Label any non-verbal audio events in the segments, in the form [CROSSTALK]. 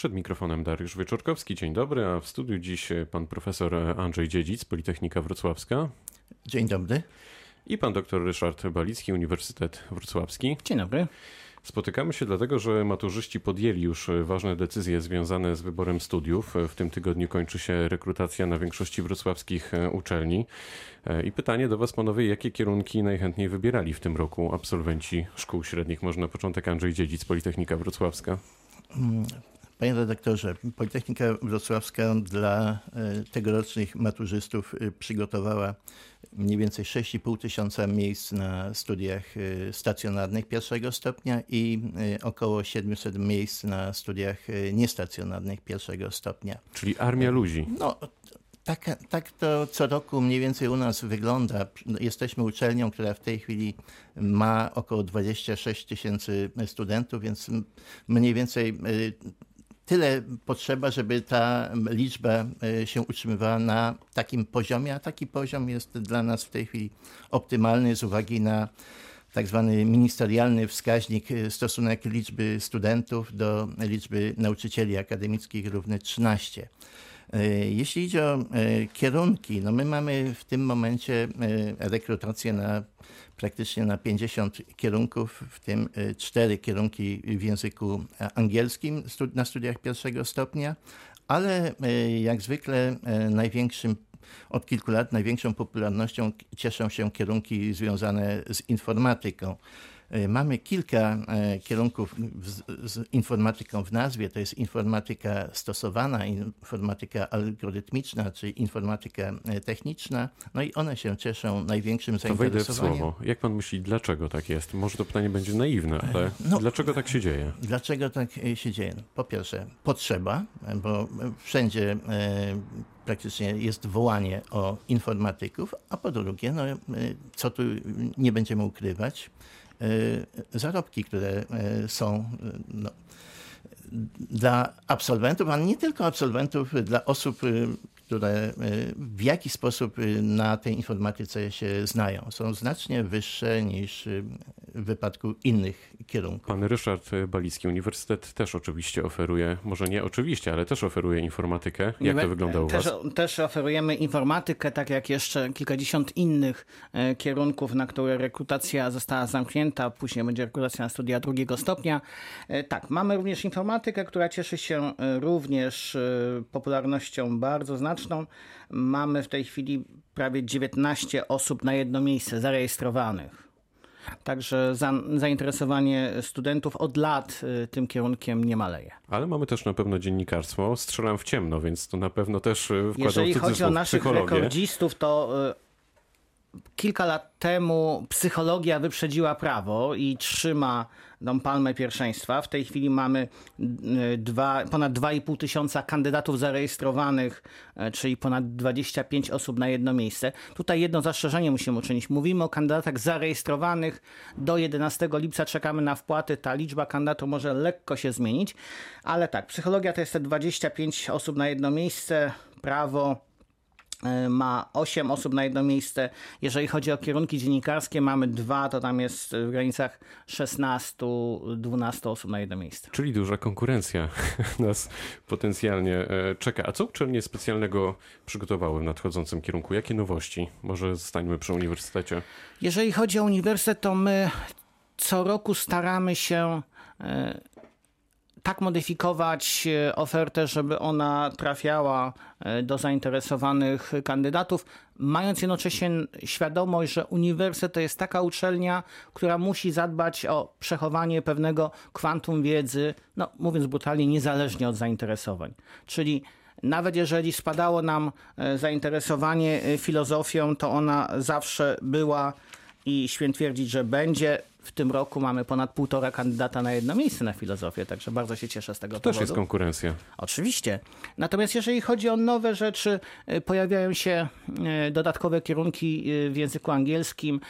Przed mikrofonem Dariusz Wieczorkowski. Dzień dobry, a w studiu dziś pan profesor Andrzej Dziedzic, Politechnika Wrocławska. Dzień dobry. I pan dr Ryszard Balicki, Uniwersytet Wrocławski. Dzień dobry. Spotykamy się dlatego, że maturzyści podjęli już ważne decyzje związane z wyborem studiów. W tym tygodniu kończy się rekrutacja na większości wrocławskich uczelni. I pytanie do Was, panowie, jakie kierunki najchętniej wybierali w tym roku absolwenci szkół średnich? Może na początek Andrzej Dziedzic, Politechnika Wrocławska. Panie redaktorze, Politechnika Wrocławska dla tegorocznych maturzystów przygotowała mniej więcej 6,5 tysiąca miejsc na studiach stacjonarnych pierwszego stopnia i około 700 miejsc na studiach niestacjonarnych pierwszego stopnia. Czyli armia ludzi. No, tak, tak to co roku mniej więcej u nas wygląda. Jesteśmy uczelnią, która w tej chwili ma około 26 tysięcy studentów, więc mniej więcej tyle potrzeba, żeby ta liczba się utrzymywała na takim poziomie, a taki poziom jest dla nas w tej chwili optymalny z uwagi na tak zwany ministerialny wskaźnik stosunek liczby studentów do liczby nauczycieli akademickich równy 13. Jeśli idzie o kierunki, no my mamy w tym momencie rekrutację na praktycznie na 50 kierunków, w tym cztery kierunki w języku angielskim na studiach pierwszego stopnia, ale jak zwykle największym od kilku lat największą popularnością cieszą się kierunki związane z informatyką. Mamy kilka kierunków z informatyką w nazwie. To jest informatyka stosowana, informatyka algorytmiczna, czy informatyka techniczna. No i one się cieszą największym zainteresowaniem. To wejdę w słowo. Jak pan myśli, dlaczego tak jest? Może to pytanie będzie naiwne, ale no, dlaczego tak się dzieje? Dlaczego tak się dzieje? Po pierwsze, potrzeba, bo wszędzie praktycznie jest wołanie o informatyków, a po drugie, no, co tu nie będziemy ukrywać, zarobki, które są no, dla absolwentów, ale nie tylko absolwentów, dla osób, które w jakiś sposób na tej informatyce się znają, są znacznie wyższe niż w wypadku innych kierunków. Pan Ryszard Balicki, Uniwersytet też oczywiście oferuje, może nie oczywiście, ale też oferuje informatykę. Jak to wygląda u też, Was? Też oferujemy informatykę, tak jak jeszcze kilkadziesiąt innych kierunków, na które rekrutacja została zamknięta, później będzie rekrutacja na studia drugiego stopnia. Tak, mamy również informatykę, która cieszy się również popularnością bardzo znaczną. Mamy w tej chwili prawie 19 osób na jedno miejsce zarejestrowanych. Także za, zainteresowanie studentów od lat tym kierunkiem nie maleje. Ale mamy też na pewno dziennikarstwo. Strzelam w ciemno, więc to na pewno też wkładał Jeżeli chodzi o naszych psychologię. rekordzistów, to kilka lat temu psychologia wyprzedziła prawo i trzyma tą palmę pierwszeństwa. W tej chwili mamy dwa, ponad 2,5 tysiąca kandydatów zarejestrowanych, czyli ponad 25 osób na jedno miejsce. Tutaj jedno zastrzeżenie musimy uczynić. Mówimy o kandydatach zarejestrowanych. Do 11 lipca czekamy na wpłaty. Ta liczba kandydatów może lekko się zmienić, ale tak, psychologia to jest te 25 osób na jedno miejsce, prawo ma 8 osób na jedno miejsce. Jeżeli chodzi o kierunki dziennikarskie, mamy dwa, to tam jest w granicach 16-12 osób na jedno miejsce. Czyli duża konkurencja [LAUGHS] nas potencjalnie czeka. A co uczelnie specjalnego przygotowały w nadchodzącym kierunku? Jakie nowości? Może zostańmy przy uniwersytecie. Jeżeli chodzi o uniwersytet, to my co roku staramy się tak modyfikować ofertę, żeby ona trafiała do zainteresowanych kandydatów, mając jednocześnie świadomość, że uniwersytet to jest taka uczelnia, która musi zadbać o przechowanie pewnego kwantum wiedzy, no mówiąc brutalnie, niezależnie od zainteresowań. Czyli nawet jeżeli spadało nam zainteresowanie filozofią, to ona zawsze była i śmiem twierdzić, że będzie. W tym roku mamy ponad półtora kandydata na jedno miejsce na filozofię, także bardzo się cieszę z tego to powodu. Też jest konkurencja. Oczywiście. Natomiast jeżeli chodzi o nowe rzeczy, pojawiają się dodatkowe kierunki w języku angielskim.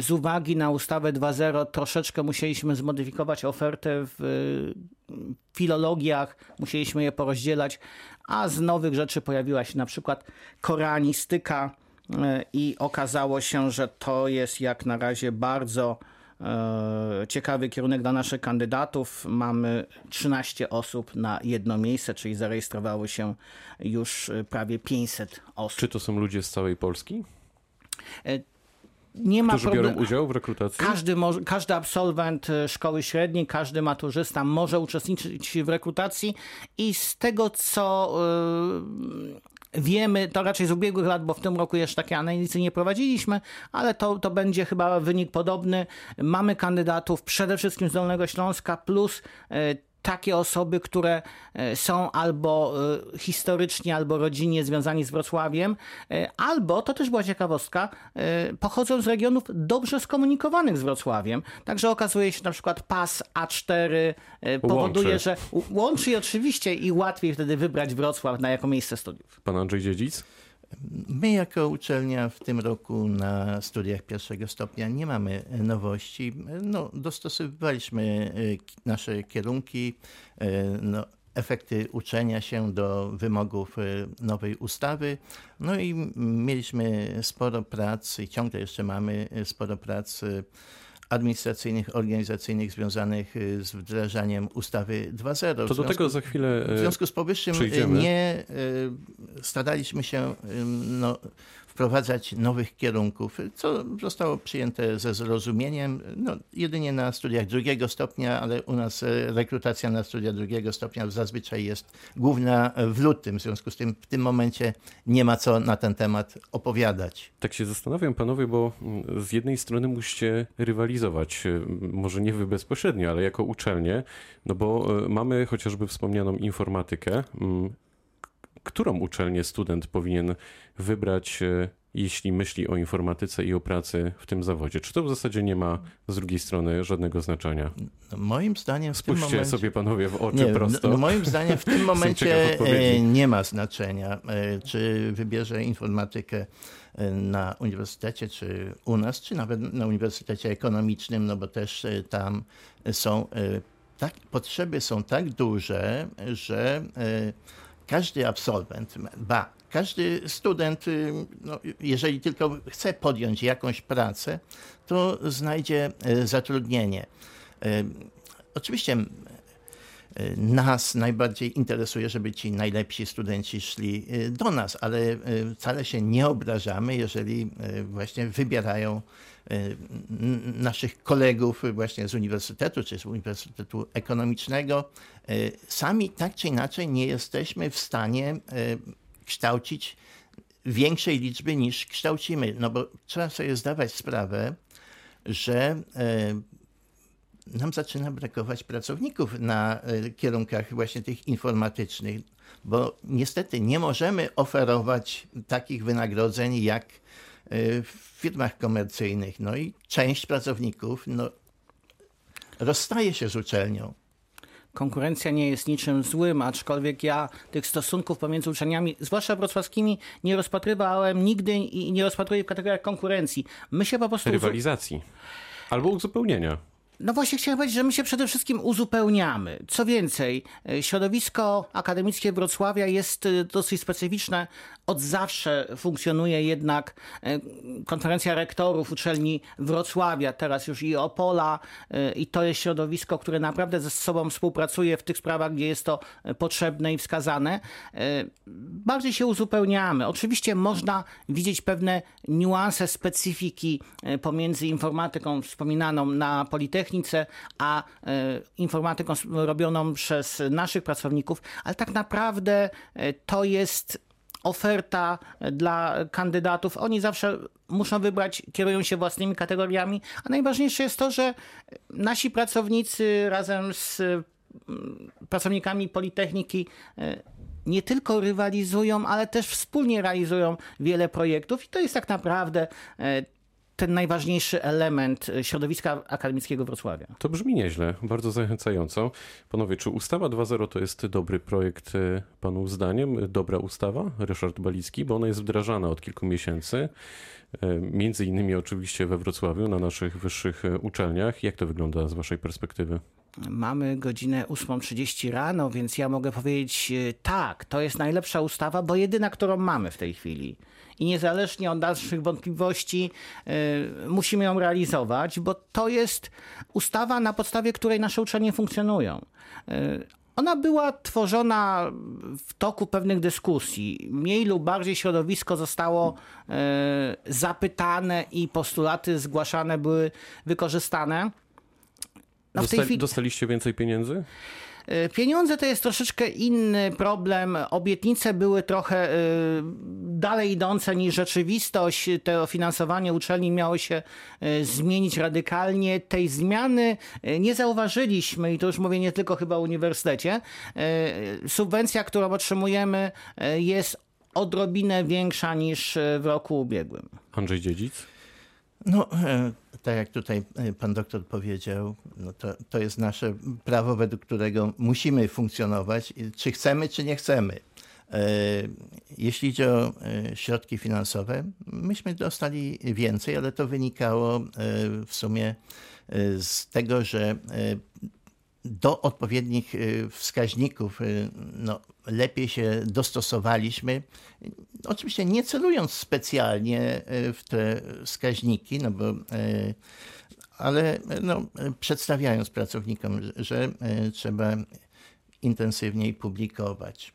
Z uwagi na ustawę 2.0 troszeczkę musieliśmy zmodyfikować ofertę w filologiach, musieliśmy je porozdzielać, a z nowych rzeczy pojawiła się na przykład koreanistyka, i okazało się, że to jest jak na razie bardzo e, ciekawy kierunek dla naszych kandydatów. Mamy 13 osób na jedno miejsce, czyli zarejestrowało się już e, prawie 500 osób. Czy to są ludzie z całej Polski? Nie ma Którzy biorą problemu. udział w rekrutacji? Każdy, może, każdy absolwent e, szkoły średniej, każdy maturzysta może uczestniczyć w rekrutacji i z tego co e, wiemy, to raczej z ubiegłych lat, bo w tym roku jeszcze takie analizy nie prowadziliśmy, ale to, to będzie chyba wynik podobny. Mamy kandydatów przede wszystkim z Dolnego Śląska plus e, takie osoby, które e, są albo e, historycznie, albo rodzinnie związani z Wrocławiem, e, albo, to też była ciekawostka, pochodzą z regionów dobrze skomunikowanych z Wrocławiem. Także okazuje się na przykład pas A4 e, powoduje, Łączy. że łączy i oczywiście i łatwiej wtedy wybrać Wrocław na jako miejsce studiów. Pan Andrzej Dziedzic? My jako uczelnia w tym roku na studiach pierwszego stopnia nie mamy nowości. No, dostosowywaliśmy k- nasze kierunki, e, no, efekty uczenia się do wymogów e, nowej ustawy. No i mieliśmy sporo prac i ciągle jeszcze mamy sporo prac administracyjnych, organizacyjnych związanych e, z wdrażaniem ustawy 2.0. W To do tego za chwilę... w związku z powyższym y, przyjdziemy. nie y, staraliśmy się y, no, wprowadzać nowych kierunków, co zostało przyjęte ze zrozumieniem. No, jedynie na studiach drugiego stopnia, ale u nas y, rekrutacja na studia drugiego stopnia zazwyczaj jest główna w lutym. W związku z tym w tym momencie nie ma co na ten temat opowiadać. Tak się zastanawiam, panowie, bo mm, z jednej strony musicie rywalizować, e, może nie wy bezpośrednio, ale jako uczelnie, no bo e, mamy chociażby wspomnianą informatykę. Którą uczelnię student powinien wybrać, e, jeśli myśli o informatyce i o pracy w tym zawodzie? Czy to w zasadzie nie ma z drugiej strony żadnego znaczenia? Moim zdaniem w tym Spójrzcie momencie... sobie panowie w oczy Nie, prosto. no, moim zdaniem w [LAUGHS] tym momencie e, nie ma znaczenia, e, czy wybierze informatykę na uniwersytecie, czy u nas, czy nawet na uniwersytecie ekonomicznym, no bo też tam są tak, potrzeby są tak duże, że e, każdy absolwent, ba, każdy student, y, no, jeżeli tylko chce podjąć jakąś pracę, to znajdzie e, zatrudnienie. E, Oczywiście nas najbardziej interesuje, żeby ci najlepsi studenci szli do nas, ale wcale się nie obrażamy, jeżeli właśnie wybierają naszych kolegów właśnie z uniwersytetu czy z Uniwersytetu Ekonomicznego. E, Sami tak czy inaczej nie jesteśmy w stanie e, kształcić większej liczby niż kształcimy, no bo trzeba sobie zdawać sprawę, że nam zaczyna brakować pracowników na kierunkach właśnie tych informatycznych, bo niestety nie możemy oferować takich wynagrodzeń jak w firmach komercyjnych. No i część pracowników no, rozstaje się z uczelnią. Konkurencja nie jest niczym złym, aczkolwiek ja tych stosunków pomiędzy uczelniami, zwłaszcza wrocławskimi, nie rozpatrywałem nigdy i nie rozpatruję w kategoriach konkurencji. My się po prostu. Rywalizacji. Albo uzupełnienia. No właśnie chciałem powiedzieć, że my się przede wszystkim uzupełniamy. Co więcej, e, środowisko akademickie Wrocławia jest e, dosyć specyficzne. Od zawsze funkcjonuje jednak e, konferencja rektorów uczelni Wrocławia, teraz już i Opola i to jest środowisko, które naprawdę ze sobą współpracuje w tych sprawach, gdzie jest to potrzebne i wskazane. Bardziej się uzupełniamy. Oczywiście można widzieć pewne niuanse, specyfiki pomiędzy informatyką wspominaną na Politechnice, a e, informatyką robioną przez naszych pracowników, ale tak naprawdę e, to jest oferta e, dla kandydatów. Oni zawsze muszą wybrać, kierują się własnymi kategoriami, a najważniejsze jest to, że nasi pracownicy razem z mm, pracownikami Politechniki nie tylko rywalizują, ale też wspólnie realizują wiele projektów i to jest tak naprawdę ten najważniejszy element e, środowiska akademickiego Wrocławia. To brzmi nieźle, bardzo zachęcająco. Panowie, czy ustawa 2.0 to jest dobry projekt e, panu zdaniem? Dobra ustawa, Ryszard Balicki, bo ona jest wdrażana od kilku miesięcy. e, Między innymi oczywiście we Wrocławiu, na naszych wyższych uczelniach. Jak to wygląda z waszej perspektywy? Mamy godzinę 8.30 rano, więc ja mogę powiedzieć tak, to jest najlepsza ustawa, bo jedyna, którą mamy w tej chwili. I niezależnie od naszych wątpliwości, y, musimy ją realizować, bo to jest ustawa, na podstawie której nasze uczelnie funkcjonują. Y, ona była tworzona w toku pewnych dyskusji. Mniej lub bardziej środowisko zostało y, zapytane i postulaty zgłaszane były wykorzystane. No Dostali, chwili... Dostaliście więcej pieniędzy? E, pieniądze to jest troszeczkę inny problem. Obietnice były trochę e, dalej idące niż rzeczywistość. To finansowanie uczelni miało się e, zmienić radykalnie. Tej zmiany nie zauważyliśmy i to już mówię nie tylko chyba o uniwersytecie. Subwencja, którą otrzymujemy jest odrobinę większa niż w roku ubiegłym. Andrzej Dziedzic? No, e, tak jak tutaj e, pan doktor powiedział, no to, to jest nasze prawo, według którego musimy funkcjonować, czy chcemy, czy nie chcemy. E, jeśli idzie o środki finansowe, myśmy dostali więcej, ale to wynikało w sumie z tego, że do odpowiednich wskaźników no, lepiej się dostosowaliśmy. Oczywiście nie celując specjalnie w te wskaźniki, no bo, ale no, przedstawiając pracownikom, że trzeba intensywniej publikować,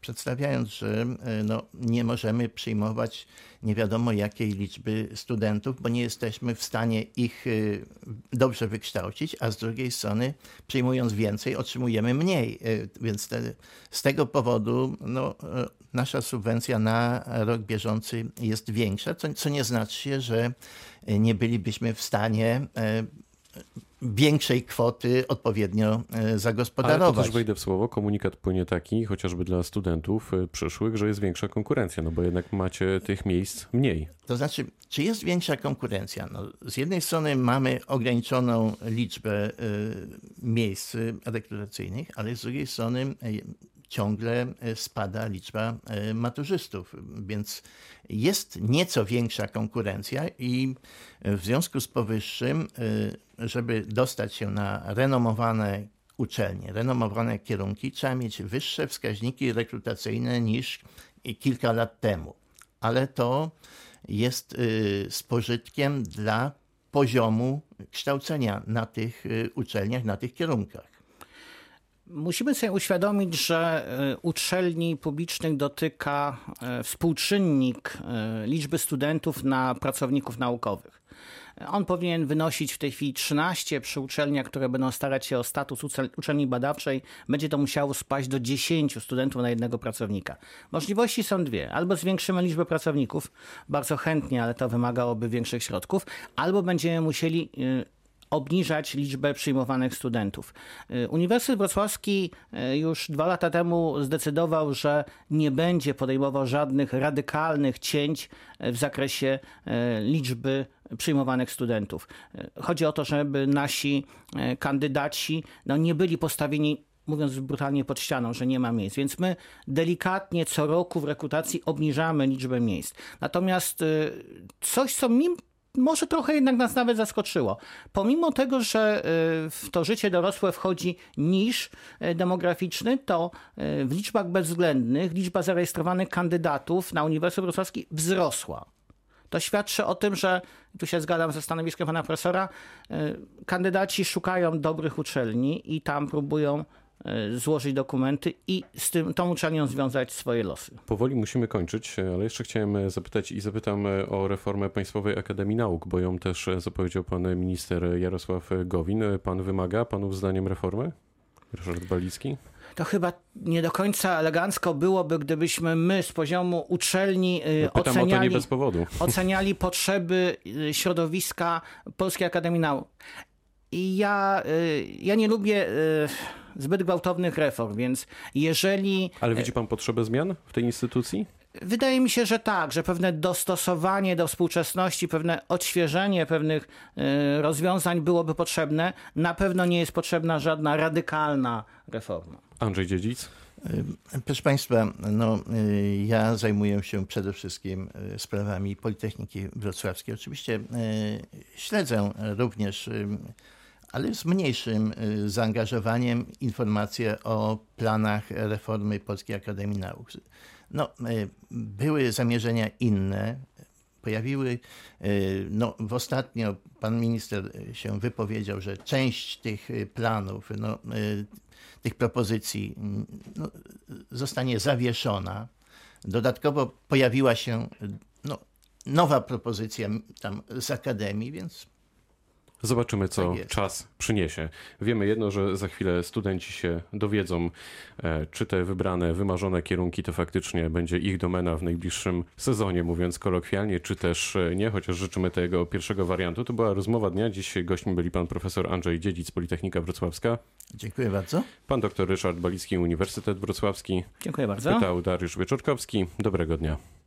przedstawiając, że no, nie możemy przyjmować nie wiadomo jakiej liczby studentów, bo nie jesteśmy w stanie ich y, dobrze wykształcić, a z drugiej strony przyjmując więcej otrzymujemy mniej. Y, więc te, z tego powodu no, y, nasza subwencja na rok bieżący jest większa, co, co nie znaczy, że nie bylibyśmy w stanie większej kwoty odpowiednio zagospodarować. Ale to też wejdę w słowo, komunikat płynie taki, chociażby dla studentów e, przyszłych, że jest większa konkurencja, no bo jednak macie tych miejsc mniej. To znaczy, czy jest większa konkurencja? No, z jednej strony mamy ograniczoną liczbę y, miejsc rekrutacyjnych, ale z drugiej strony ciągle spada liczba maturzystów, więc jest nieco większa konkurencja i w związku z powyższym żeby dostać się na renomowane uczelnie, renomowane kierunki, trzeba mieć wyższe wskaźniki rekrutacyjne niż kilka lat temu. Ale to jest z pożytkiem dla poziomu kształcenia na tych uczelniach, na tych kierunkach. Musimy sobie uświadomić, że y, uczelni publicznych dotyka współczynnik liczby studentów na pracowników naukowych. On powinien wynosić w tej chwili 13 przy uczelniach, które będą starać się o status uczelni badawczej. Będzie to musiało spaść do 10 studentów na jednego pracownika. Możliwości są dwie. Albo zwiększymy liczbę pracowników, bardzo chętnie, ale to wymagałoby większych środków, albo będziemy musieli obniżać liczbę przyjmowanych studentów. Y, Uniwersytet Wrocławski y, już dwa lata temu zdecydował, że nie będzie podejmował żadnych radykalnych cięć w zakresie liczby przyjmowanych studentów. Chodzi o to, żeby nasi kandydaci no, nie byli postawieni mówiąc brutalnie pod ścianą, że nie ma miejsc. Więc my delikatnie co roku w rekrutacji obniżamy liczbę miejsc. Natomiast coś, co mi może trochę jednak nas nawet zaskoczyło. Pomimo tego, że e, w to życie dorosłe wchodzi niż demograficzny, to w liczbach bezwzględnych liczba zarejestrowanych kandydatów na Uniwersytet Wrocławski wzrosła to świadczy o tym, że, tu się zgadzam ze stanowiskiem pana profesora, kandydaci szukają dobrych uczelni i tam próbują złożyć dokumenty i z tym, tą uczelnią związać swoje losy. Powoli musimy kończyć, ale jeszcze chciałem zapytać i zapytam o reformę Państwowej Akademii Nauk, bo ją też zapowiedział pan minister Jarosław Gowin. Pan wymaga panów zdaniem reformy? Ryszard Balicki? to chyba nie do końca elegancko byłoby, gdybyśmy my z poziomu uczelni y, oceniali, [LAUGHS] oceniali potrzeby środowiska Polskiej Akademii Nauk. I ja, ja nie lubię zbyt gwałtownych reform, więc jeżeli... Ale widzi pan potrzebę zmian w tej instytucji? Wydaje mi się, że tak, że pewne dostosowanie do współczesności, pewne odświeżenie pewnych rozwiązań byłoby potrzebne. Na pewno nie jest potrzebna żadna radykalna reforma. Andrzej Dziedzic. E, proszę Państwa, no, e, ja zajmuję się przede wszystkim e, sprawami Politechniki Wrocławskiej. Oczywiście śledzę również ale z mniejszym y, zaangażowaniem informacje o planach reformy Polskiej Akademii Nauk. No, y, były zamierzenia inne. Pojawiły, y, no, w ostatnio pan minister się wypowiedział, że część tych planów, no, tych propozycji mm, no, zostanie zawieszona. Dodatkowo pojawiła się no, nowa propozycja tam z Akademii, więc Zobaczymy, co Tak czas przyniesie. Wiemy jedno, że za chwilę studenci się dowiedzą, e, czy te wybrane, wymarzone kierunki to faktycznie będzie ich domena w najbliższym sezonie, mówiąc kolokwialnie, czy też e, nie, chociaż życzymy tego pierwszego wariantu. To była rozmowa dnia. Dziś gośćmi byli pan profesor Andrzej Dziedzic, Politechnika Wrocławska, dziękuję bardzo. pan dr Ryszard Balicki, Uniwersytet Wrocławski, Dziękuję bardzo. pytał Dariusz Wieczorkowski. Dobrego dnia.